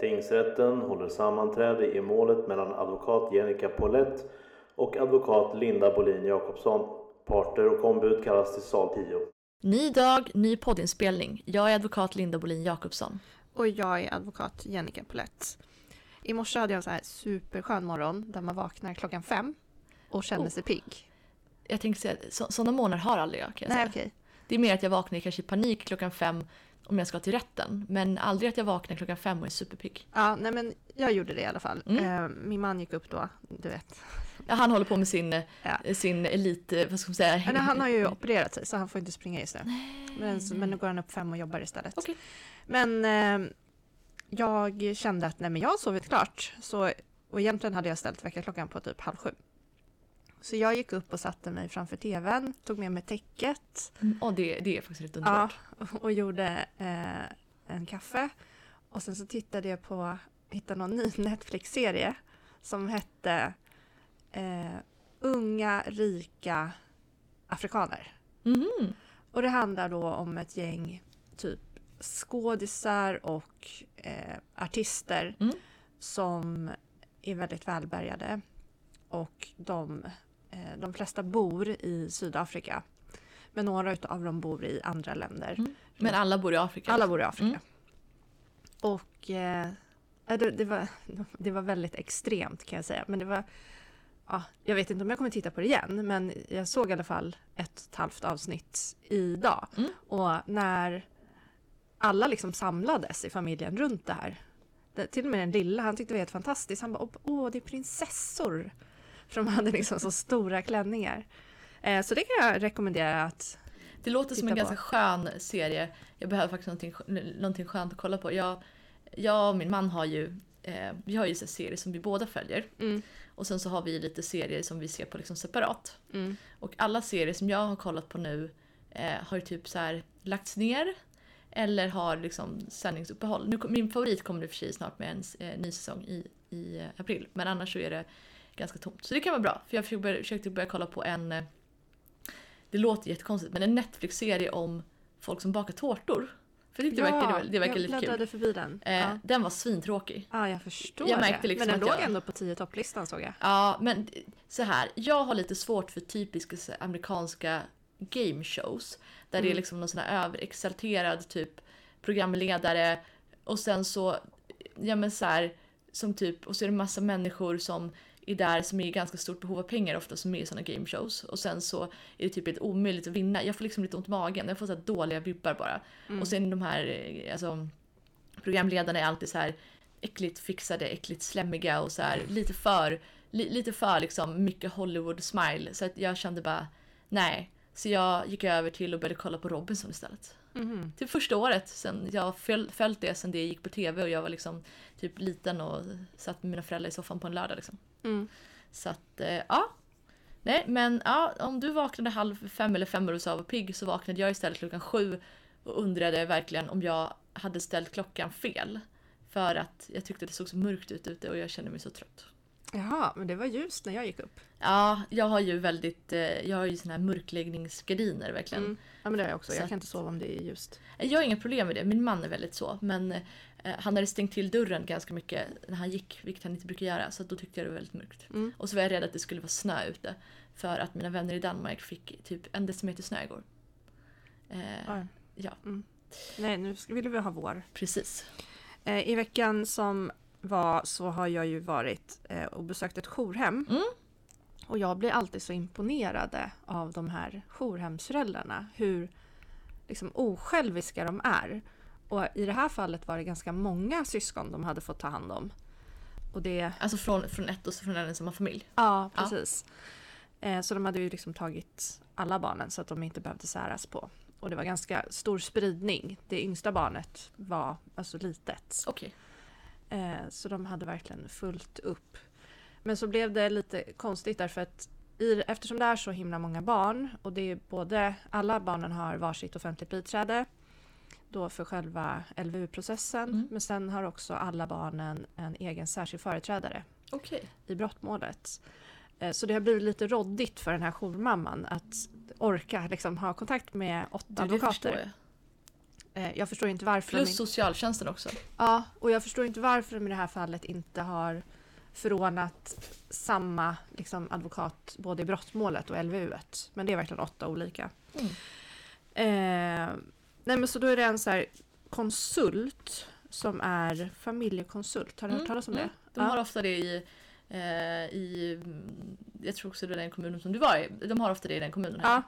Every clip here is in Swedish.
Tingsrätten håller sammanträde i målet mellan advokat Jenica Paulett och advokat Linda Bolin Jakobsson. Parter och ombud kallas till sal 10. Ny dag, ny poddinspelning. Jag är advokat Linda Bolin Jakobsson. Och jag är advokat Jennica Polett. I morse hade jag en så här superskön morgon där man vaknar klockan fem och känner Oh. sig pigg. Jag tänkte säga, så, sådana morgnar har aldrig jag kan jag Nej säga. okej. Det är mer att jag vaknar kanske i panik klockan fem om jag ska till rätten. Men aldrig att jag vaknar klockan fem och är superpigg. Ja, nej men jag gjorde det i alla fall. Mm. Eh, min man gick upp då, du vet. Ja, han håller på med sin, Ja. sin elit, eh, vad ska man säga? Men han har ju opererat sig så han får inte springa just nu. Men, men nu går han upp fem och jobbar istället. Okej. Men eh, jag kände att nej men jag har sovit klart. Så, och egentligen hade jag ställt väckarklockan på typ halv sju. Så jag gick upp och satte mig framför tvn, tog med mig täcket Mm, Och det, det är faktiskt rätt ja, underbart. och gjorde eh, en kaffe. Och sen så tittade jag på, hittade någon ny Netflix-serie som hette eh, Unga rika afrikaner. Mhm. Och det handlar då om ett gäng typ skådisar och eh, artister Mm. som är väldigt välbärgade. Och de, de flesta bor i Sydafrika. Men några av dem bor i andra länder. Mm. Men alla bor i Afrika? Alla bor i Afrika. Mm. Och eh, det, det, var, det var väldigt extremt kan jag säga. Men det var... Ja, jag vet inte om jag kommer titta på det igen, men jag såg i alla fall ett och ett halvt avsnitt idag. Mm. Och när alla liksom samlades i familjen runt det här. Det, till och med den lilla, han tyckte det var helt fantastiskt. Han bara, åh det är prinsessor. För de hade liksom så stora klänningar. Eh, så det kan jag rekommendera att Det låter som en på. ganska skön serie. Jag behöver faktiskt någonting, någonting skönt att kolla på. Jag, jag och min man har ju, eh, vi har ju så serier som vi båda följer. Mm. Och sen så har vi lite serier som vi ser på liksom separat. Mm. Och alla serier som jag har kollat på nu eh, har ju typ så här lagts ner. Eller har liksom sändningsuppehåll. Nu, min favorit kommer i och för sig snart med en eh, ny säsong i, i april. Men annars så är det ganska tomt. Så det kan vara bra. För jag försökte börja, kolla på en... eh, Det låter jättekonstigt men en Netflix-serie om folk som bakar tårtor. För jag tyckte det verkade, det verkade jag lite kul. bläddrade förbi den. Eh, ja. Den var svintråkig. ja, jag förstår jag märkte liksom Men den låg jag- ändå på 10 topplistan såg jag. Ja, men så här. Jag har lite svårt för typiska amerikanska game shows. Där det är Mm. liksom någon sån här överexalterad typ programledare. Och sen så, ja men så här, som typ, och så är det massa människor som är där som är i ganska stort behov av pengar ofta som är i såna game shows. Och sen så är det typ ett omöjligt att vinna. Jag får liksom lite ont i magen. Jag får så dåliga vibbar bara. Mm. Och sen de här, eh, alltså programledarna är alltid så här äckligt fixade, äckligt slemmiga och så här lite för, li, lite för liksom mycket Hollywood smile. Så att jag kände bara nej. Så jag gick över till och började kolla på Robinson istället. Mhm. Till första året sen jag föl, följt det sen det gick på tv och jag var liksom typ liten och satt med mina föräldrar i soffan på en lördag liksom. Mm. Så att eh, ja. Nej men ja, om du vaknade halv fem eller fem och du sa var pigg så vaknade jag istället klockan sju och undrade verkligen om jag hade ställt klockan fel. För att jag tyckte det såg så mörkt ut ute och jag kände mig så trött. Jaha, men det var ljust när jag gick upp. Ja, jag har ju väldigt, eh, jag har ju såna här mörkläggningsgardiner verkligen. Mm. Ja, men det har jag också. Så Jag att- kan inte sova om det är ljust. Jag har inga problem med det, min man är väldigt så. Men han hade stängt till dörren ganska mycket när han gick, vilket han inte brukar göra. Så då tyckte jag det var väldigt mörkt. Mm. Och så var jag rädd att det skulle vara snö ute. För att mina vänner i Danmark fick typ en decimeter snö igår. Eh, Ja. ja, Nej, nu vill vi ha vår. precis. Eh, I veckan som var så har jag ju varit eh, och besökt ett jourhem. Mm. Och jag blir alltid så imponerade av de här jourhemsföräldrarna. Hur liksom osjälviska de är. Och i det här fallet var det ganska många syskon de hade fått ta hand om. Och det... Alltså från, från ett och så från en ensamma familj. Ja, precis. Eh, så de hade ju liksom tagit alla barnen så att de inte behövde säras på. Och det var ganska stor spridning. Det yngsta barnet var alltså litet. Okej. Eh, så de hade verkligen fullt upp. Men så blev det lite konstigt därför att i, eftersom det är så himla många barn och det är både alla barnen har varsitt offentligt biträde då för själva LVU-processen Mm. men sen har också alla barnen en egen särskild företrädare Okej. i brottmålet. Eh, Så det har blivit lite råddigt för den här jourmamman att orka liksom, ha kontakt med åtta Du, det förstår advokater. jag. Eh, jag förstår inte varför Plus de, in- socialtjänsten också. ja, och jag förstår inte varför de i det här fallet inte har förordnat samma liksom, advokat både i brottmålet och LVU. -et. Men det är verkligen åtta olika. Mm. Eh, nej men så då är det en så här konsult som är familjekonsult. Har du hört Mm, talas om mm. det? De har ofta det i, eh, i, jag tror också det är den kommunen som du var i. De har ofta det i den kommunen. Ja.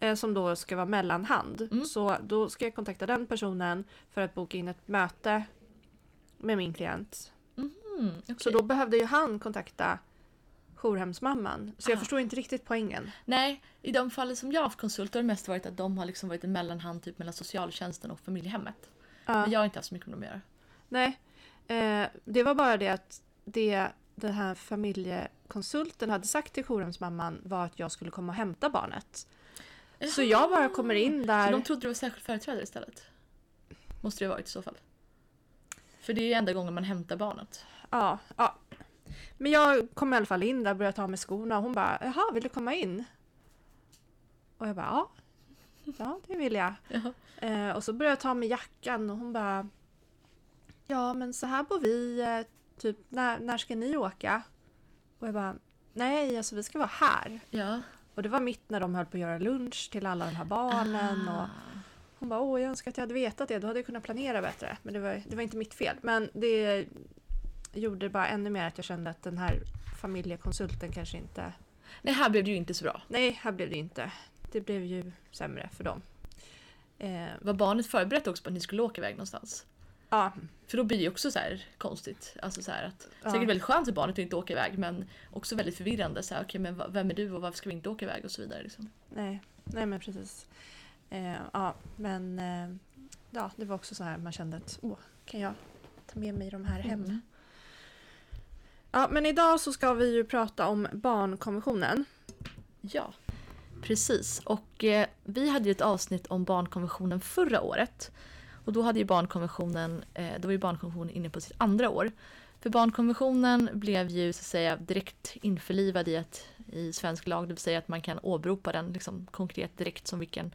Här. eh, som då ska vara mellanhand. Mm. Så då ska jag kontakta den personen för att boka in ett möte med min klient. Mm, okej. Så då behövde ju han kontakta jourhemsmamman. Så jag Ah. förstår inte riktigt poängen. Nej, i de fallen som jag har haft konsulter har det mest varit att de har liksom varit en mellanhand typ mellan socialtjänsten och familjehemmet. Ja. Men jag har inte haft så mycket med dem att göra. Nej, eh, det var bara det att det den här familjekonsulten hade sagt till jourhemsmamman var att jag skulle komma och hämta barnet. Så jag bara kommer in Så där. de trodde det var särskild företrädare istället? Måste det ha varit i så fall. För det är ju enda gången man hämtar barnet. Ja, ja. Men jag kom i alla fall in där, började ta av mig skorna och hon bara “Jaha, vill du komma in?” Och jag bara “Ja, ja det vill jag”. Eh, och så började jag ta av mig jackan och hon bara “Ja, men så här bor vi, eh, typ när, när ska ni åka?” Och jag bara “Nej, alltså vi ska vara här”. Ja. Och det var mitt när de höll på att göra lunch till alla de här barnen. Ah. Och hon bara, åh jag önskar att jag hade vetat det, då hade jag kunnat planera bättre. Men det var, det var inte mitt fel. Men det gjorde bara ännu mer att jag kände att den här familjekonsulten kanske inte... Nej, här blev det ju inte så bra. Nej, här blev det inte. Det blev ju sämre för dem. Eh, Var barnet förberett också på att ni skulle åka iväg någonstans? ja, För då blir det ju också så här konstigt. Alltså så att, Ja. Säkert väldigt skönt för barnet att inte åka iväg men också väldigt förvirrande. Så här, okej, men vem är du och varför ska vi inte åka iväg och så vidare. Liksom. nej, nej men precis. Eh, ja, men eh, ja, det var också så här man kände att, åh, kan jag ta med mig de här hem? Mm. Ja, men idag så ska vi ju prata om barnkonventionen. Ja, precis. Och eh, vi hade ju ett avsnitt om barnkonventionen förra året. Och då hade ju barnkonventionen, eh, då var ju barnkonventionen inne på sitt andra år. För barnkonventionen blev ju så att säga direkt införlivad i, ett, i svensk lag, det vill säga att man kan åberopa den liksom, konkret direkt som vilken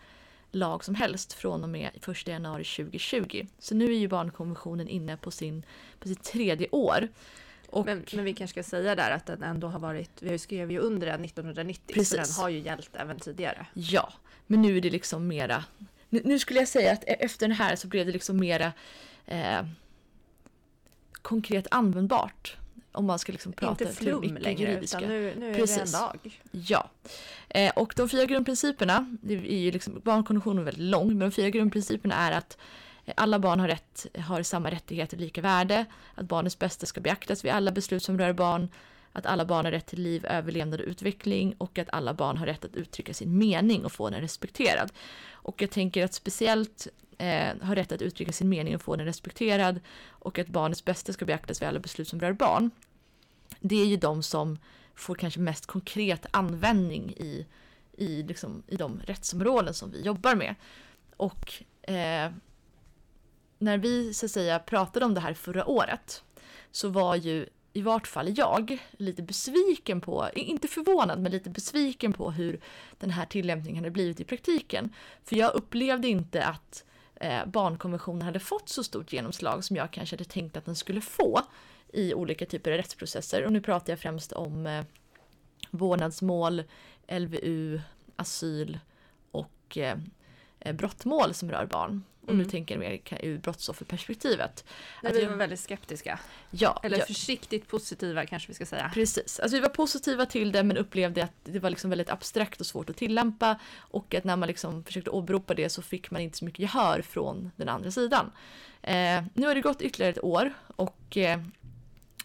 lag som helst från och med 1 januari 2020. Så nu är ju barnkonventionen inne på, sin, på sitt tredje år. Och, Men, men vi kanske ska säga där att den ändå har varit, vi skrev ju under den 1990 så Precis. den har ju gällt även tidigare. Ja, men nu är det liksom mera... Nu, nu skulle jag säga att e- efter den här så blev det liksom mera eh, konkret användbart. Om man ska liksom prata Inte flum längre juridiska. utan nu, nu är Precis. det en dag. Ja. Eh, och de fyra grundprinciperna, det är ju liksom, barnkonventionen är väldigt lång, men de fyra grundprinciperna är att alla barn har, rätt, har samma rättigheter och lika värde, att barnets bästa ska beaktas vid alla beslut som rör barn, att alla barn har rätt till liv, överlevnad och utveckling och att alla barn har rätt att uttrycka sin mening och få den respekterad. Och jag tänker att speciellt eh, har rätt att uttrycka sin mening och få den respekterad och att barnets bästa ska beaktas vid alla beslut som rör barn. Det är ju de som får kanske mest konkret användning i, i, liksom, i de rättsområden som vi jobbar med. Och eh, när vi så att säga pratade om det här förra året så var ju i vart fall jag lite besviken på, inte förvånad, men lite besviken på hur den här tillämpningen hade blivit i praktiken. För jag upplevde inte att eh, barnkonventionen hade fått så stort genomslag som jag kanske hade tänkt att den skulle få i olika typer av rättsprocesser. Och nu pratar jag främst om eh, vårdnadsmål, LVU, asyl och eh, eh, brottmål som rör barn. Nu Mm. tänker jag mer ur brottsofferperspektivet. Att vi jag- var väldigt skeptiska. Ja, Eller ja, försiktigt positiva kanske vi ska säga. precis. Alltså vi var positiva till det men upplevde att det var liksom väldigt abstrakt och svårt att tillämpa. Och att när man liksom försökte åberopa det så fick man inte så mycket gehör från den andra sidan. Eh, nu har det gått ytterligare ett år och eh,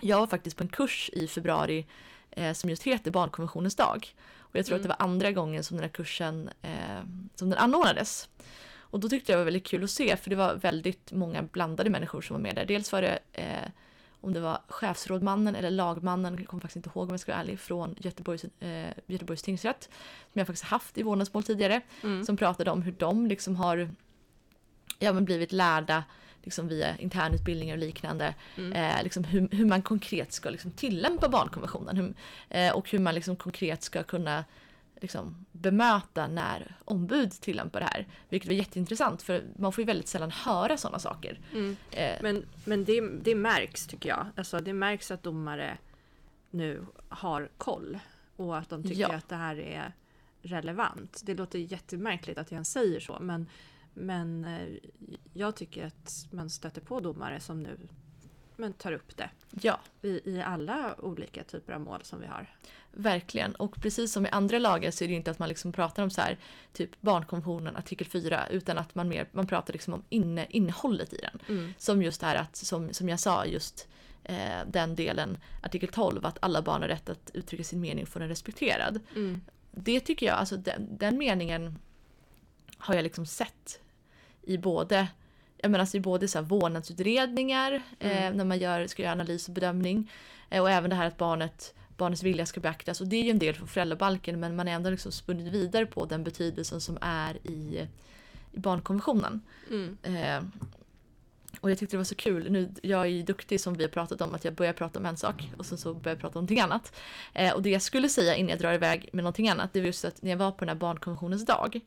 jag var faktiskt på en kurs i februari eh, som just heter Barnkonventionens dag. Och jag tror Mm. att det var andra gången som den här kursen eh, som den anordnades. Och då tyckte jag det var väldigt kul att se för det var väldigt många blandade människor som var med där. Dels var det eh, om det var chefsrådmannen eller lagmannen, jag kommer faktiskt inte ihåg om jag ska vara ärlig, från Göteborgs, eh, Göteborgs tingsrätt. Som jag faktiskt haft i vårdnadsmål tidigare. Mm. Som pratade om hur de liksom har ja, men blivit lärda liksom via internutbildningar och liknande. Mm. Eh, liksom hur, hur man konkret ska liksom tillämpa barnkonventionen. Hur, eh, och hur man liksom konkret ska kunna liksom, bemöta när ombud tillämpar det här. Vilket var jätteintressant för man får ju väldigt sällan höra sådana saker. Mm. Eh, Men, men det, det märks tycker jag. Alltså, det märks att domare nu har koll och att de tycker Ja. att det här är relevant. Det låter jättemärkligt att jag ens säger så men, men eh, jag tycker att man stöter på domare som nu men, tar upp det ja, i, i alla olika typer av mål som vi har. verkligen. Och precis som i andra lagar så är det inte att man liksom pratar om så här, typ barnkonventionen artikel 4 utan att man mer man pratar liksom om inne, innehållet i den. Som just det här att, som, som jag sa, just eh, den delen, artikel 12, att alla barn har rätt att uttrycka sin mening och få den respekterad. Mm. Det tycker jag, alltså den, den meningen har jag liksom sett i både jag menar, alltså både så här vårdnadsutredningar, eh, när man gör, ska göra analys och bedömning, eh, och även det här att barnet, barnets vilja ska beaktas. Och det är ju en del från föräldrabalken, men man är ändå liksom spunnit vidare på den betydelsen som är i, i barnkonventionen. Mm. Eh, och jag tyckte det var så kul. Nu, jag är ju duktig som vi har pratat om, att jag börjar prata om en sak och sen så börjar jag prata om någonting annat. Eh, och det jag skulle säga innan jag drar iväg med någonting annat, det var just att när jag var på den här barnkonventionens dag,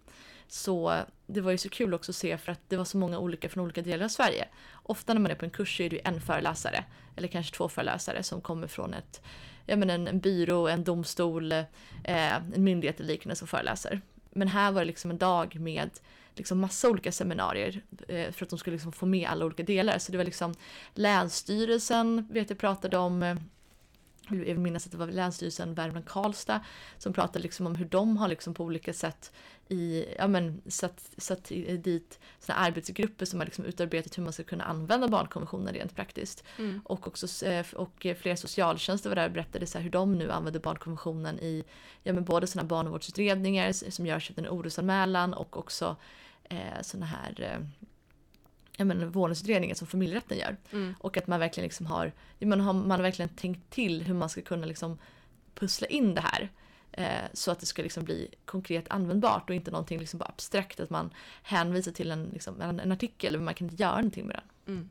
så det var ju så kul också att se för att det var så många olika från olika delar av Sverige. Ofta när man är på en kurs så är det ju en föreläsare, eller kanske två föreläsare som kommer från ett, jag menar en, en byrå, en domstol, eh, en myndighet eller liknande som föreläser. Men här var det liksom en dag med liksom massa olika seminarier eh, för att de skulle liksom få med alla olika delar. Så det var liksom Länsstyrelsen, vet jag pratade om, eh, jag vill minnas att det var Länsstyrelsen Värmland-Karlstad som pratade liksom om hur de har liksom på olika sätt i, ja men, satt, satt dit såna arbetsgrupper som har liksom utarbetat hur man ska kunna använda barnkonventionen rent praktiskt. Mm. Och, också, eh, och flera socialtjänster var där och berättade så hur de nu använder barnkonventionen i ja, men både sådana barnavårdsutredningar som görs efter en orosanmälan och också eh, sådana här eh, ja, men, vårdnadsutredningar som familjerätten gör. Mm. Och att man verkligen liksom har, man har, man har verkligen tänkt till hur man ska kunna liksom pussla in det här. Eh, så att det ska liksom bli konkret användbart och inte någonting liksom bara abstrakt att man hänvisar till en, liksom, en, en artikel men man kan inte göra någonting med den. Mm.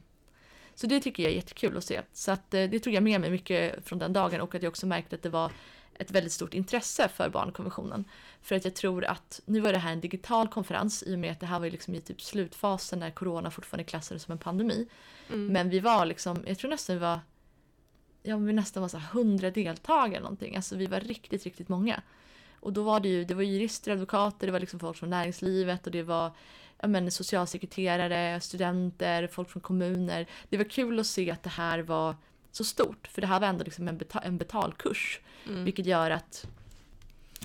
Så det tycker jag är jättekul att se. Så att, eh, det tog jag med mig mycket från den dagen och att jag också märkte att det var ett väldigt stort intresse för barnkonventionen. För att jag tror att, nu var det här en digital konferens i och med att det här var liksom i typ slutfasen när corona fortfarande klassades som en pandemi. Mm. Men vi var liksom, jag tror nästan vi var, ja vi nästan var så 100 deltagare eller någonting. Alltså vi var riktigt, riktigt många. Och då var det ju, det var jurister, advokater, det var liksom folk från näringslivet och det var ja, men, socialsekreterare, studenter, folk från kommuner. Det var kul att se att det här var så stort, för det här var ändå liksom en, beta- en betalkurs. Mm. Vilket gör att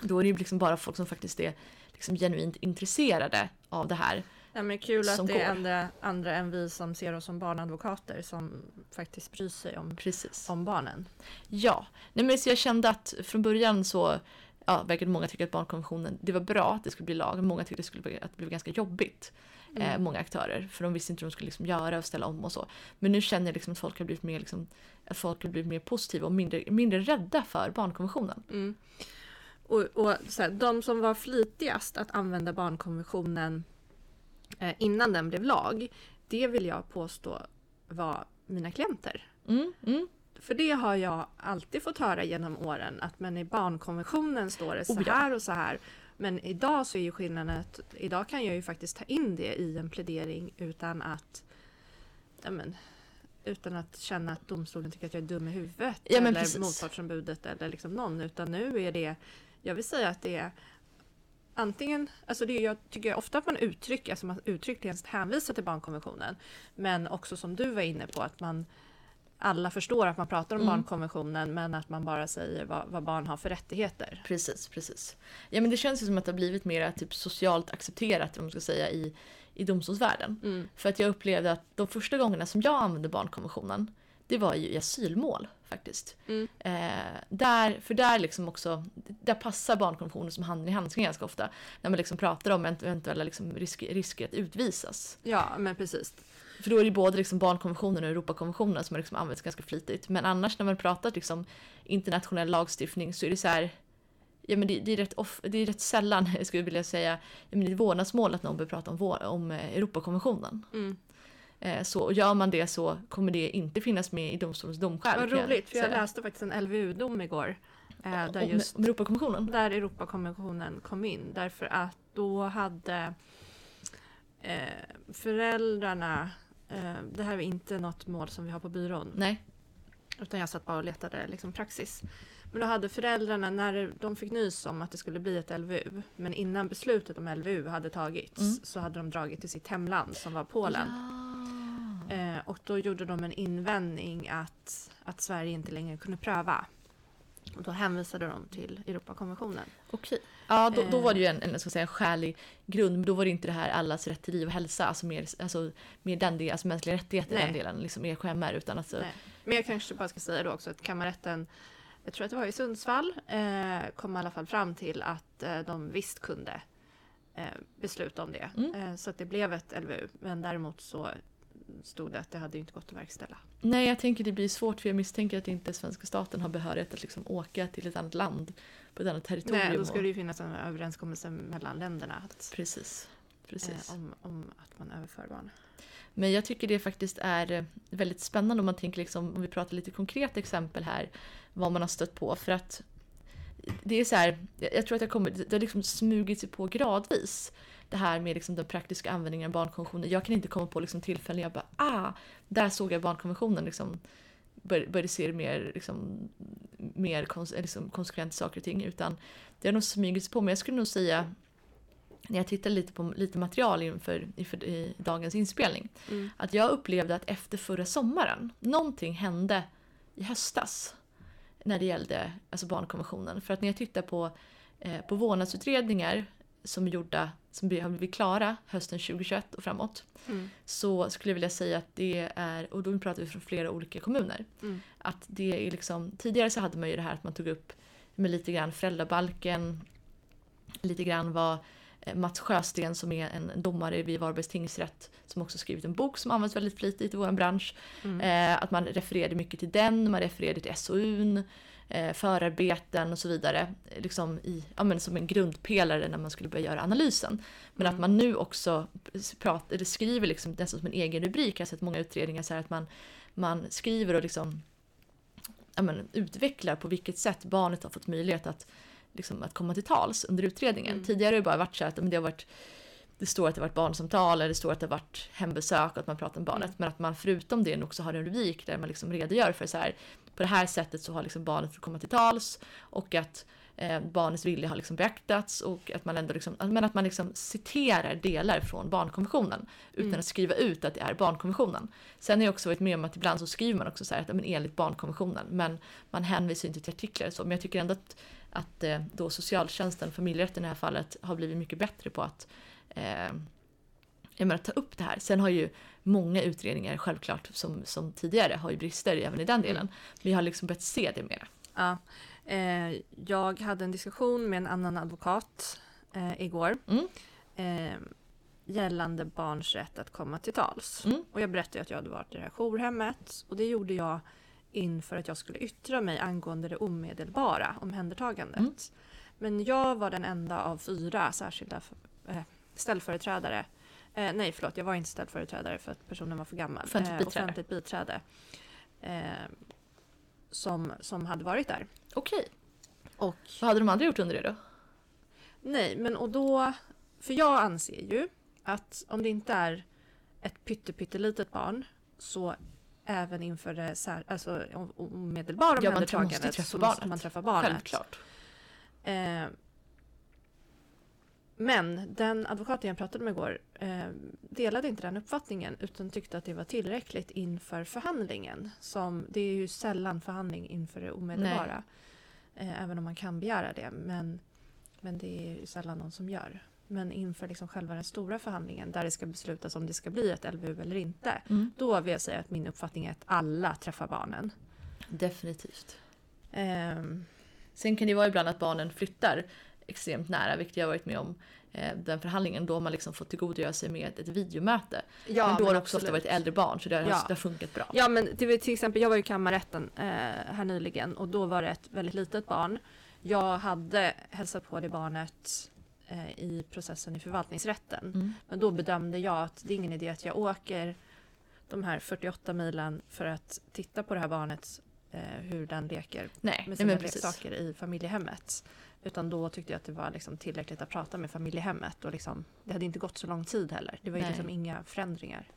då är det ju liksom bara folk som faktiskt är liksom genuint intresserade av det här. Ja, men kul att det är går. andra, andra än vi som ser oss som barnadvokater som faktiskt bryr sig om, Precis. om barnen. Ja, nej men så jag kände att från början så ja, verkade många tycka att barnkonventionen, det var bra att det skulle bli lag. Många tyckte det skulle bli, att det blev ganska jobbigt. Eh, många aktörer, för de visste inte hur de skulle liksom göra och ställa om och så. Men nu känner jag liksom att folk har blivit mer, liksom, att folk har blivit mer positiva och mindre, mindre rädda för barnkonventionen. Mm. Och, och så här, de som var flitigast att använda barnkonventionen eh, innan den blev lag, det vill jag påstå var mina klienter. Mm, mm. För det har jag alltid fått höra genom åren att men i barnkonventionen står det så Oh ja. här och så här. Men idag så är ju skillnaden att idag kan jag ju faktiskt ta in det i en plädering utan att ja, men, utan att känna att domstolen tycker att jag är dum i huvudet Ja, eller precis. motpartsombudet eller liksom någon. Utan nu är det, jag vill säga att det är antingen, alltså det jag tycker ofta att man uttrycker, alltså man uttryckligen hänvisar till barnkonventionen. Men också som du var inne på att man alla förstår att man pratar om Mm. barnkonventionen men att man bara säger vad, vad barn har för rättigheter. Precis, precis. Ja men det känns ju som att det har blivit mer typ socialt accepterat, om man ska säga, i, i domstolsvärlden. Mm. För att jag upplevde att de första gångerna som jag använde barnkonventionen, det var ju i asylmål faktiskt. Mm. Eh, där, för där liksom också, där passar barnkonventionen som handen i handsken ganska ofta. När man liksom pratar om eventuella liksom risk, risker att utvisas. Ja, men precis. För då är det både liksom barnkonventionen och Europakonventionen som har liksom använts ganska flitigt. Men annars när man pratar liksom internationell lagstiftning så är det så här Ja men det, det, är rätt off, det är rätt sällan, jag skulle vilja säga, ja, men är vårdnadsmål att någon börjar prata om, vår, om eh, Europakonventionen. Mm. Eh, så och gör man det så kommer det inte finnas med i domstolens domskäl. Vad roligt, för jag säga. läste faktiskt en LVU-dom igår. Eh, där just om Europakonventionen? där Europakonventionen kom in. Därför att då hade eh, föräldrarna, eh, det här är inte något mål som vi har på byrån, Nej. utan jag satt bara och letade liksom praxis. Men då hade föräldrarna, när de fick nys om att det skulle bli ett LVU, men innan beslutet om LVU hade tagits, Mm. så hade de dragit till sitt hemland som var Polen. Ja. Och då gjorde de en invändning att, att Sverige inte längre kunde pröva. Och då hänvisade de till Europakonventionen. Okej. Ja, då, då var det ju en, en, ska säga, skälig grund, men då var det inte det här allas rätt till liv och hälsa, alltså mer, alltså, mer den delen, alltså mänskliga rättigheter i Nej. den delen, liksom EKMR, utan alltså, Nej. Men jag kanske bara ska säga då också att kammarrätten, jag tror att det var i Sundsvall, eh, kom i alla fall fram till att eh, de visst kunde eh, besluta om det. Mm. Eh, så att det blev ett LVU. Men däremot så stod det att det hade inte gått att verkställa. Nej, jag tänker det blir svårt för jag misstänker att inte svenska staten har behörighet att liksom åka till ett annat land på ett annat territorium. Nej, då skulle det ju finnas en överenskommelse mellan länderna att, Precis. Precis. eh, om, om att man överför barn. Men jag tycker det faktiskt är eh, väldigt spännande om man tänker liksom, om vi pratar lite konkreta exempel här, vad man har stött på. För att det är så här, jag tror att det, kommer, det har liksom smugit sig på gradvis. Det här med liksom den praktiska användningen av barnkonventionen. Jag kan inte komma på liksom tillfällen jag bara ah, där såg jag barnkonventionen liksom bör, började se mer, liksom, mer kons, liksom, konsekvent saker och ting. Utan det har nog smugit sig på. Men jag skulle nog säga, när jag tittade lite på lite material inför, inför i dagens inspelning, Mm. att jag upplevde att efter förra sommaren, någonting hände i höstas när det gällde alltså barnkonventionen. För att när jag tittar på, eh, på vårdnadsutredningar som är gjorda, som blir- har blivit klara hösten 2021 och framåt, Mm. så skulle jag vilja säga att det är, och då pratar vi från flera olika kommuner, Mm. att det är liksom, tidigare så hade man ju det här att man tog upp med lite grann föräldrabalken, lite grann vad Mats Sjösten som är en domare vid Varbergs tingsrätt som också skrivit en bok som används väldigt flitigt i vår bransch. Mm. Eh, att man refererade mycket till den, man refererade till SOUn, eh, förarbeten och så vidare. eh, Liksom i, ja, men som en grundpelare när man skulle börja göra analysen. Men Mm. att man nu också pratar, eller skriver liksom, nästan som en egen rubrik. Jag har sett många utredningar så här att man, man skriver och liksom, ja, men, utvecklar på vilket sätt barnet har fått möjlighet att, liksom, att komma till tals under utredningen. Mm. Tidigare har det bara varit så att men det har varit det står att det har varit barnsamtal eller det står att det har varit hembesök och att man pratar om barnet. Mm. Men att man förutom det också har en rubrik där man liksom redogör för så här på det här sättet så har liksom barnet fått komma till tals och att eh, barnets vilja har liksom beaktats och att man ändå liksom, men att man liksom citerar delar från barnkonventionen utan Mm. att skriva ut att det är barnkonventionen. Sen har jag också varit med om att ibland så skriver man också så här att men enligt barnkonventionen men man hänvisar inte till artiklar och så. Men jag tycker ändå att, att eh, då socialtjänsten, familjerätten i det här fallet har blivit mycket bättre på att eh, menar, ta upp det här. Sen har ju många utredningar självklart som, som tidigare har ju brister även i den delen. Men jag har liksom börjat se det mera. Ja. Eh, jag hade en diskussion med en annan advokat eh, igår Mm. eh, gällande barns rätt att komma till tals. Mm. Och jag berättade att jag hade varit i det här jourhemmet och det gjorde jag inför att jag skulle yttra mig angående det omedelbara omhändertagandet. Mm. Men jag var den enda av fyra särskilda eh, ställföreträdare Eh, nej, förlåt, jag var inte ställföreträdare för att personen var för gammal. Offentligt Eh, biträde. offentligt biträde. Eh, som, som hade varit där. Okej. Och Vad hade de andra gjort under det då? Nej, men och då... För jag anser ju att om det inte är ett pytte, pyttelitet barn så även inför det sär, alltså, om- omedelbara Ja, man måste omhändertagandet träffa så måste man träffa barnet. Självklart. Eh, men den advokaten jag pratade med igår eh, delade inte den uppfattningen utan tyckte att det var tillräckligt inför förhandlingen. Som, det är ju sällan förhandling inför det omedelbara. Eh, även om man kan begära det. Men, men det är ju sällan någon som gör. Men inför liksom själva den stora förhandlingen där det ska beslutas om det ska bli ett LVU eller inte. Mm. Då vill jag säga att min uppfattning är att alla träffar barnen. Definitivt. Ehm, Sen kan det vara ibland att barnen flyttar extremt nära, vilket jag varit med om. Eh, den förhandlingen, då har man liksom fått tillgodogöra sig med ett videomöte. ja, men då har det också ofta varit äldre barn, så det har, Ja. det har funkat bra. Ja men det var till exempel, jag var i kammarrätten eh, här nyligen och då var det ett väldigt litet barn. Jag hade hälsat på det barnet i processen i förvaltningsrätten. Mm. Men då bedömde jag att det är ingen idé att jag åker de här 48 milen för att titta på det här barnet eh, hur den leker Nej, med sina leksaker i familjehemmet. Utan då tyckte jag att det var liksom tillräckligt att prata med familjehemmet. Och liksom, det hade inte gått så lång tid heller. Det var ju liksom inga förändringar.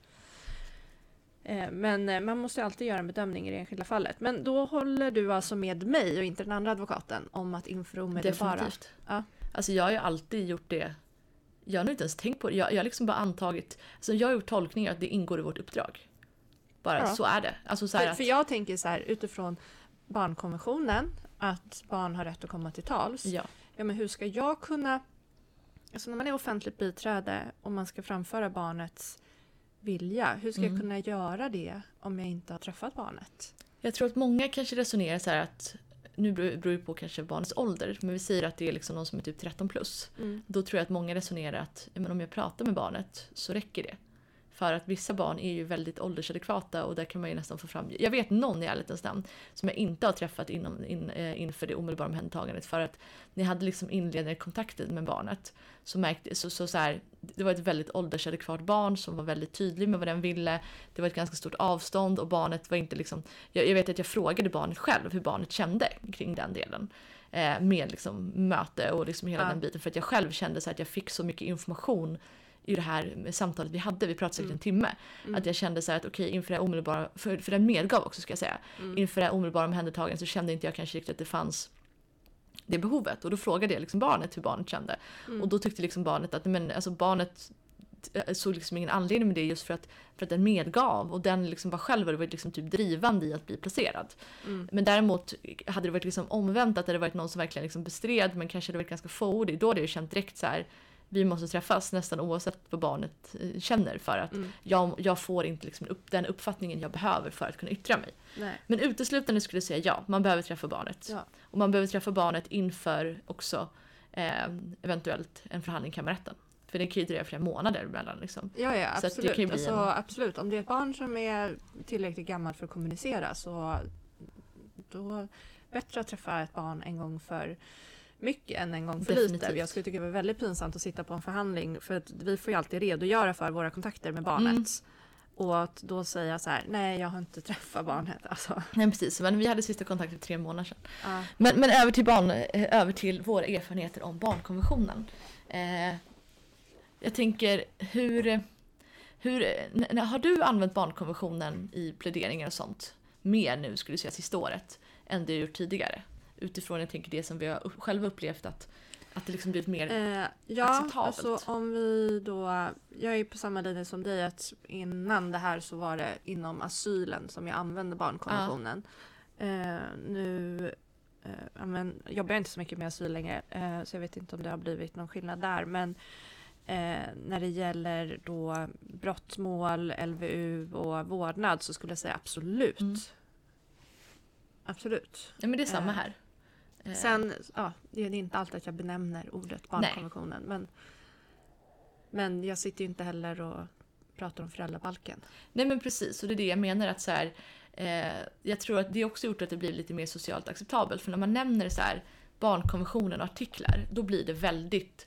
Eh, Men eh, man måste ju alltid göra en bedömning i det enskilda fallet. Men då håller du alltså med mig och inte den andra advokaten om att införa omedelbara... Definitivt. Ja. Alltså jag har ju alltid gjort det. Jag har nog inte ens tänkt på det. Jag, jag har liksom bara antagit. Alltså jag har gjort tolkningar att det ingår i vårt uppdrag. Bara Ja. så är det. Alltså så För, att, för jag tänker så här utifrån barnkonventionen att barn har rätt att komma till tals. ja. Ja, men hur ska jag kunna... Alltså när man är offentligt biträde och man ska framföra barnets vilja, hur ska Mm. jag kunna göra det om jag inte har träffat barnet? Jag tror att många kanske resonerar så här att nu beror det på kanske barnets ålder, men vi säger att det är liksom någon som är typ 13 plus. Då tror jag att många resonerar att men om jag pratar med barnet så räcker det. För att vissa barn är ju väldigt åldersadekvata och där kan man ju nästan få fram... Jag vet någon i ärlighetens namn som jag inte har träffat inom, in, eh, inför det omedelbara omhändertagandet för att ni hade liksom inledande kontakter med barnet så märkte så, så, så här, det var ett väldigt åldersadekvat barn som var väldigt tydlig med vad den ville. Det var ett ganska stort avstånd och barnet var inte liksom... Jag, jag vet att jag frågade barnet själv hur barnet kände kring den delen. Eh, med liksom möte och liksom hela Ja. den biten för att jag själv kände så att jag fick så mycket information i det här samtalet vi hade, vi pratade säkert en timme. Att jag kände så här att okej, inför det omedelbara, för, för den medgav också ska jag säga, inför det omedelbara omhändertagandet så kände inte jag kanske riktigt att det fanns det behovet. Och då frågade jag liksom barnet hur barnet kände. Och då tyckte liksom barnet att men, alltså barnet t- såg liksom ingen anledning med det just för att, för att den medgav och den liksom var själv varit liksom typ drivande i att bli placerad. Men däremot hade det varit liksom omvänt att det hade varit någon som verkligen liksom bestred men kanske hade varit ganska fåordig. Då hade jag känt direkt så här vi måste träffas nästan oavsett vad barnet eh, känner för att jag, jag får inte liksom upp, den uppfattningen jag behöver för att kunna yttra mig. Nej. Men uteslutande skulle jag säga ja, man behöver träffa barnet. Ja. Och man behöver träffa barnet inför också eh, eventuellt en förhandling i kammarrätten. För det kan ju dröja flera månader emellan. Liksom. Ja, ja Så att det absolut. kan bli alltså, en- absolut. Om det är ett barn som är tillräckligt gammalt för att kommunicera så då bättre att träffa ett barn en gång för mycket än en gång för lite. Definitivt. Jag skulle tycka det var väldigt pinsamt att sitta på en förhandling för att vi får ju alltid redogöra för våra kontakter med barnet. Mm. Och att då säga så här, nej jag har inte träffat barnet. Alltså, Nej precis, men vi hade sista kontakt för tre månader sedan. ja. Men, men över, till barn, eh, över till våra erfarenheter om barnkonventionen. Eh, jag tänker, hur, hur, har du använt barnkonventionen i pläderingar och sånt mer nu, skulle du säga, sista året, än du gjort tidigare? Utifrån jag tänker det som vi har själva upplevt att, att det liksom blivit mer... Eh, ja, acceptabelt. alltså om vi då... Jag är på samma linje som dig att innan det här så var det inom asylen som jag använde barnkonventionen. Eh, nu eh, men, jobbar jag inte så mycket med asyl längre eh, så jag vet inte om det har blivit någon skillnad där. Men eh, när det gäller då brottmål, LVU och vårdnad så skulle jag säga absolut. Mm. Absolut. Ja men det är samma eh, här. Eh, Sen, ja, det är inte alltid att jag benämner ordet barnkonventionen. Men, men jag sitter ju inte heller och pratar om föräldrabalken. Nej men precis, och det är det jag menar att så här, eh, jag tror att det också gjort att det blir lite mer socialt acceptabelt. För när man nämner så här, barnkonventionen och artiklar, då blir det väldigt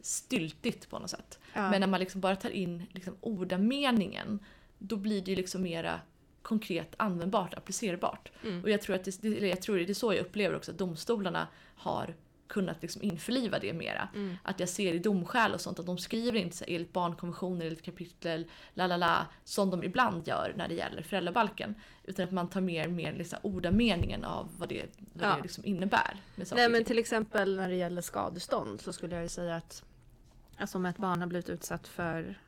styltigt på något sätt. Ja. Men när man liksom bara tar in liksom ordameningen, då blir det ju liksom mera konkret användbart, applicerbart. Mm. Och jag tror att det, det, jag tror det är så jag upplever också att domstolarna har kunnat liksom införliva det mera. Mm. Att jag ser i domskäl och sånt att de skriver inte så här, enligt barnkonventionen ett kapitel, la la la, som de ibland gör när det gäller föräldrabalken. Utan att man tar mer, mer liksom ordameningen av vad det, vad Ja. det liksom innebär. Nej men till exempel när det gäller skadestånd så skulle jag ju säga att alltså om ett barn har blivit utsatt för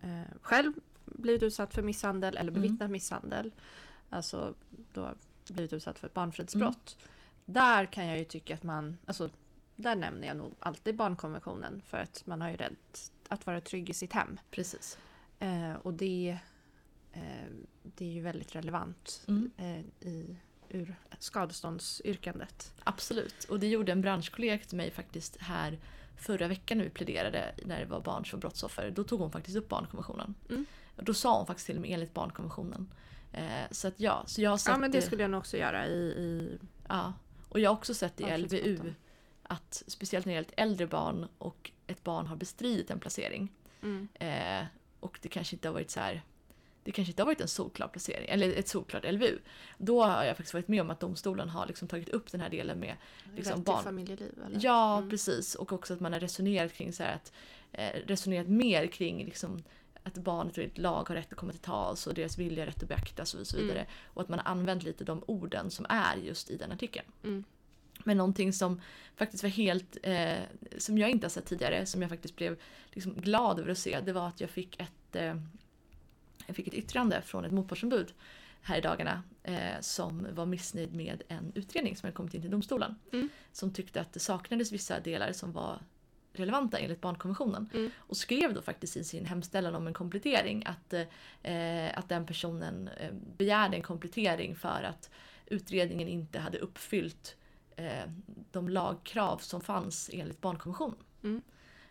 eh, själv blivit utsatt för misshandel eller Mm. bevittnat misshandel. Alltså då blivit utsatt för ett barnfridsbrott. Där kan jag ju tycka att man, alltså där nämner jag nog alltid barnkonventionen för att man har ju rätt att vara trygg i sitt hem. Precis. Eh, och det, eh, det är ju väldigt relevant Mm. eh, i, ur skadeståndsyrkandet. Absolut. Och det gjorde en branschkollega till mig faktiskt här förra veckan vi pläderade när det var barn som brottsoffer. Då tog hon faktiskt upp barnkonventionen. Mm. Då sa hon faktiskt till med enligt barnkonventionen. Eh, så att ja, så jag har sett Ja men det skulle jag nog också göra i, i Ja, och jag har också sett i. LVU att speciellt när det gäller ett äldre barn och ett barn har bestridit en placering mm. eh, och det kanske inte har varit så här det kanske inte har varit en solklar placering, eller ett solklart LVU. Då har jag faktiskt varit med om att domstolen har liksom tagit upp den här delen med liksom Rätt barn. till familjeliv eller? Ja, Mm. precis. Och också att man har resonerat kring så här att eh, resonerat mer kring liksom att barnet och ett lag har rätt att komma till tals och deras vilja har rätt att beaktas och så vidare. Mm. Och att man har använt lite de orden som är just i den artikeln. Mm. Men någonting som faktiskt var helt, eh, som jag inte har sett tidigare, som jag faktiskt blev liksom glad över att se, det var att jag fick ett, eh, jag fick ett yttrande från ett motpartsombud här i dagarna eh, som var missnöjd med en utredning som hade kommit in till domstolen. Mm. Som tyckte att det saknades vissa delar som var relevanta enligt barnkonventionen. Mm. Och skrev då faktiskt i sin hemställan om en komplettering att, eh, att den personen eh, begärde en komplettering för att utredningen inte hade uppfyllt eh, de lagkrav som fanns enligt barnkonventionen. Mm.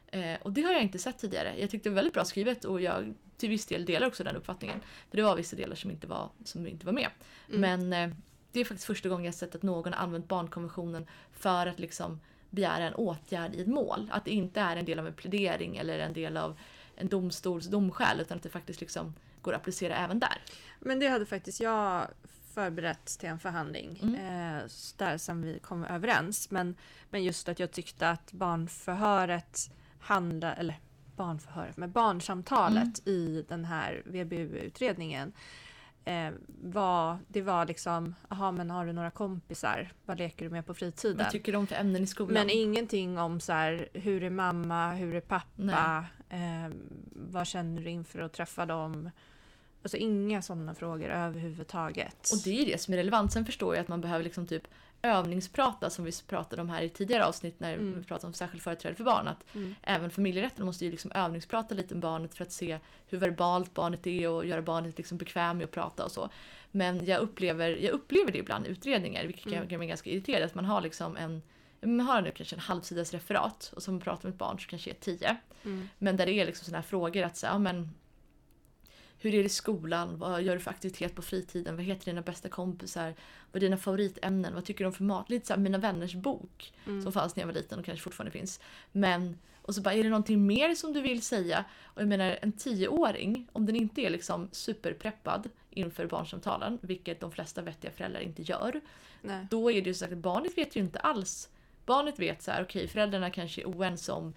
Eh, och det har jag inte sett tidigare. Jag tyckte det var väldigt bra skrivet och jag till viss del delar också den uppfattningen. För det var vissa delar som inte var, som inte var med. Mm. Men eh, det är faktiskt första gången jag sett att någon har använt barnkonventionen för att liksom begära en åtgärd i ett mål. Att det inte är en del av en plädering eller en del av en domstols domskäl utan att det faktiskt liksom går att applicera även där. Men det hade faktiskt jag förberett till en förhandling Mm. eh, där som vi kom överens. Men, men just att jag tyckte att barnförhöret handlade, eller barnförhöret, men barnsamtalet i den här VBU-utredningen eh, var, det var liksom, jaha men har du några kompisar? Vad leker du med på fritiden? Vad tycker de för ämnen i skolan? Men ingenting om så här, hur är mamma, hur är pappa, eh, vad känner du inför att träffa dem? Alltså inga sådana frågor överhuvudtaget. Och det är det som är relevant. Sen förstår jag att man behöver liksom typ övningsprata som vi pratade om här i tidigare avsnitt när Mm. vi pratade om särskild företrädare för barn. Att Mm. även familjerätten måste ju liksom övningsprata lite med barnet för att se hur verbalt barnet är och göra barnet liksom bekväm med att prata och så. Men jag upplever, jag upplever det ibland i utredningar, vilket Mm. kan mig ganska irriterad, att man har liksom en man har nu kanske en halvsidas referat och som pratar med ett barn som kanske är tio. Mm. Men där det är liksom sådana här frågor att säga, ja, men hur är det i skolan? Vad gör du för aktivitet på fritiden? Vad heter dina bästa kompisar? Vad är dina favoritämnen? Vad tycker du om för mat? Lite såhär Mina vänners bok Mm. som fanns när jag var liten och kanske fortfarande finns. Men, och så bara, är det någonting mer som du vill säga? Och jag menar en tioåring, om den inte är liksom superpreppad inför barnsamtalen, vilket de flesta vettiga föräldrar inte gör, Nej. då är det ju så att barnet vet ju inte alls. Barnet vet så här, okej föräldrarna kanske är oense om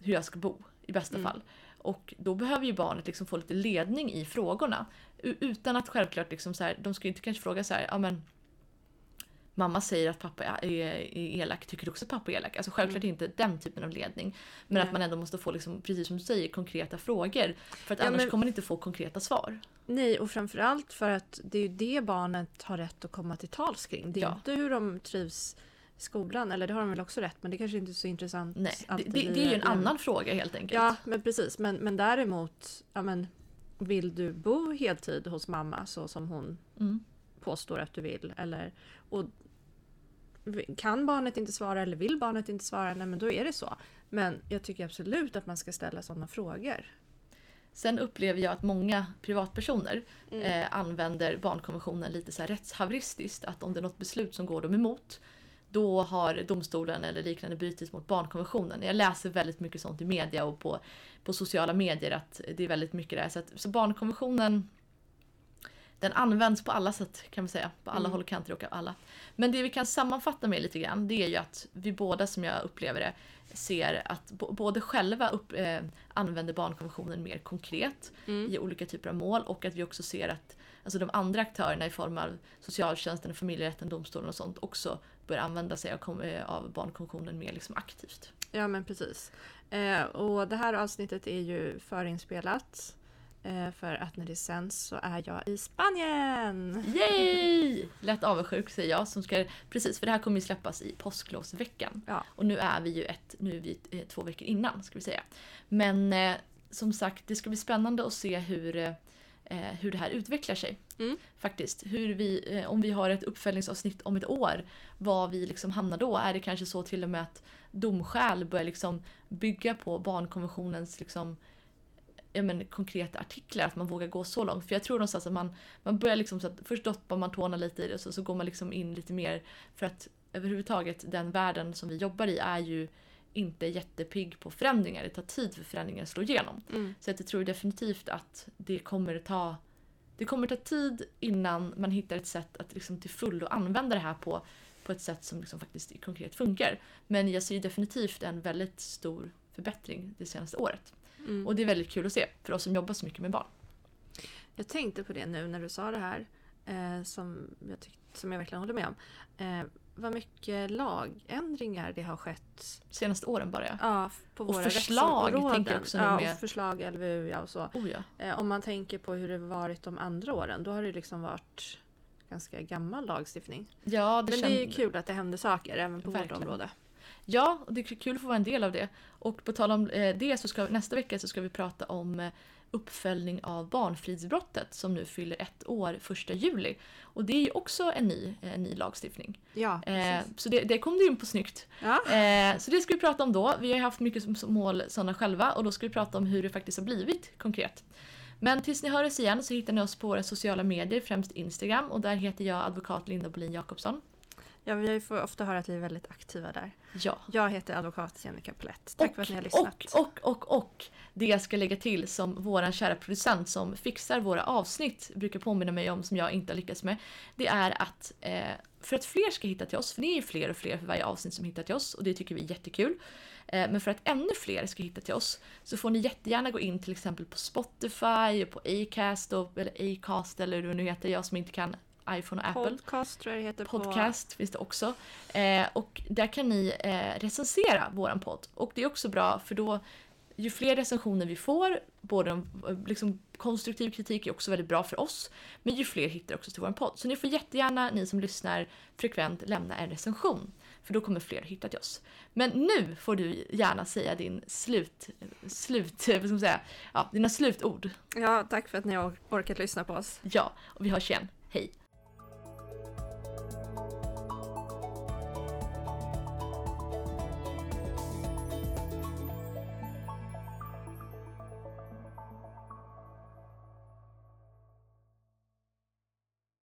hur jag ska bo i bästa Mm. fall. Och då behöver ju barnet liksom få lite ledning i frågorna. Utan att självklart liksom så här, de ska ju inte kanske fråga så här, ja men Mamma säger att pappa är, är elak, tycker du också att pappa är elak? Alltså självklart inte den typen av ledning. Men Nej. att man ändå måste få, liksom, precis som du säger, konkreta frågor. För att Ja, annars men- kommer man inte få konkreta svar. Nej, och framförallt för att det är ju det barnet har rätt att komma till tals kring. Det är Ja. inte hur de trivs skolan, eller det har de väl också rätt, men det kanske inte är så intressant. Nej, det, det, är ju en annan fråga helt enkelt. Ja, men precis. Men, men däremot, ja, men, vill du bo heltid hos mamma så som hon Mm. påstår att du vill? Eller, och kan barnet inte svara eller vill barnet inte svara, nej men då är det så. Men jag tycker absolut att man ska ställa sådana frågor. Sen upplever jag att många privatpersoner Mm. eh, använder barnkonventionen lite så här rättshaveristiskt. Att om det är något beslut som går dem emot då har domstolen eller liknande brutit mot barnkonventionen. Jag läser väldigt mycket sånt i media och på, på sociala medier att det är väldigt mycket där. Så, att, så barnkonventionen den används på alla sätt kan man säga. På alla Mm. håll och kanter och av alla. Men det vi kan sammanfatta med lite grann det är ju att vi båda som jag upplever det ser att både själva upp, eh, använder barnkonventionen mer konkret Mm. i olika typer av mål och att vi också ser att alltså de andra aktörerna i form av socialtjänsten, familjerätten, domstolen och sånt också börjar använda sig av, eh, barnkonventionen mer liksom aktivt. Ja men precis. Eh, och det här avsnittet är ju förinspelat. Eh, för att när det sänds så är jag i Spanien! Yay! Lätt avundsjuk säger jag. Som ska, precis, för det här kommer ju släppas i påsklovsveckan. Ja. Och nu är vi ju ett, nu är vi eh, två veckor innan ska vi säga. Men eh, som sagt, det ska bli spännande att se hur, eh, hur det här utvecklar sig. Mm. Faktiskt. Hur vi, eh, om vi har ett uppföljningsavsnitt om ett år, vad vi liksom hamnar då. Är det kanske så till och med att domskäl börjar liksom bygga på barnkonventionens liksom, ja, men, konkreta artiklar, att man vågar gå så långt. För jag tror någonstans att man, man börjar liksom så att först doppar man tårna lite i det och så, så går man liksom in lite mer. För att överhuvudtaget den världen som vi jobbar i är ju inte jättepigg på förändringar. Det tar tid för förändringar att slå igenom. Mm. Så att jag tror definitivt att det kommer ta Det kommer ta tid innan man hittar ett sätt att liksom till fullo använda det här på, på ett sätt som liksom faktiskt konkret funkar. Men jag ser definitivt en väldigt stor förbättring det senaste året. Mm. Och det är väldigt kul att se för oss som jobbar så mycket med barn. Jag tänkte på det nu när du sa det här, eh, som, jag tyck, som jag verkligen håller med om. Eh, vad mycket lagändringar det har skett Senaste åren bara ja. ja, på Och våra förslag, tänker jag också nu ja, med- och förslag, LVU ja, och så. Oh ja. Eh, om man tänker på hur det varit de andra åren, då har det liksom varit ganska gammal lagstiftning. Ja, det Men det är ju känd- kul att det händer saker även på Verkligen. vårt område. Ja, och det är kul att få vara en del av det. Och på tal om eh, det så ska nästa vecka så ska vi prata om eh, uppföljning av barnfridsbrottet som nu fyller ett år första juli. Och det är ju också en ny, eh, ny lagstiftning. Ja, Eh, så det, det kom du in på snyggt. Ja. Eh, så det ska vi prata om då. Vi har haft mycket mål sådana själva och då ska vi prata om hur det faktiskt har blivit konkret. Men tills ni hör oss igen så hittar ni oss på våra sociala medier, främst Instagram och där heter jag advokat Linda Bolin Jakobsson. Ja, vi får ofta höra att vi är väldigt aktiva där. Ja. Jag heter advokat Jennica Palett. Tack och, för att ni har lyssnat. Och, och, och, och det jag ska lägga till som våran kära producent som fixar våra avsnitt brukar påminna mig om som jag inte har lyckats med. Det är att eh, för att fler ska hitta till oss, för det är ju fler och fler för varje avsnitt som hittar till oss och det tycker vi är jättekul. Eh, men för att ännu fler ska hitta till oss så får ni jättegärna gå in till exempel på Spotify och på Acast och, eller Acast eller hur det nu heter, jag som inte kan iPhone och Apple. Podcast tror jag det heter Podcast finns det också. Eh, och där kan ni eh, recensera våran podd. Och det är också bra för då ju fler recensioner vi får, både eh, liksom, konstruktiv kritik är också väldigt bra för oss, men ju fler hittar också till vår podd. Så ni får jättegärna, ni som lyssnar frekvent, lämna en recension. För då kommer fler hitta till oss. Men nu får du gärna säga din slut, slut, vad ska man säga, ja, dina slutord. på. Ja, tack för att ni har orkat lyssna på oss. Ja, och vi hörs igen. Hej!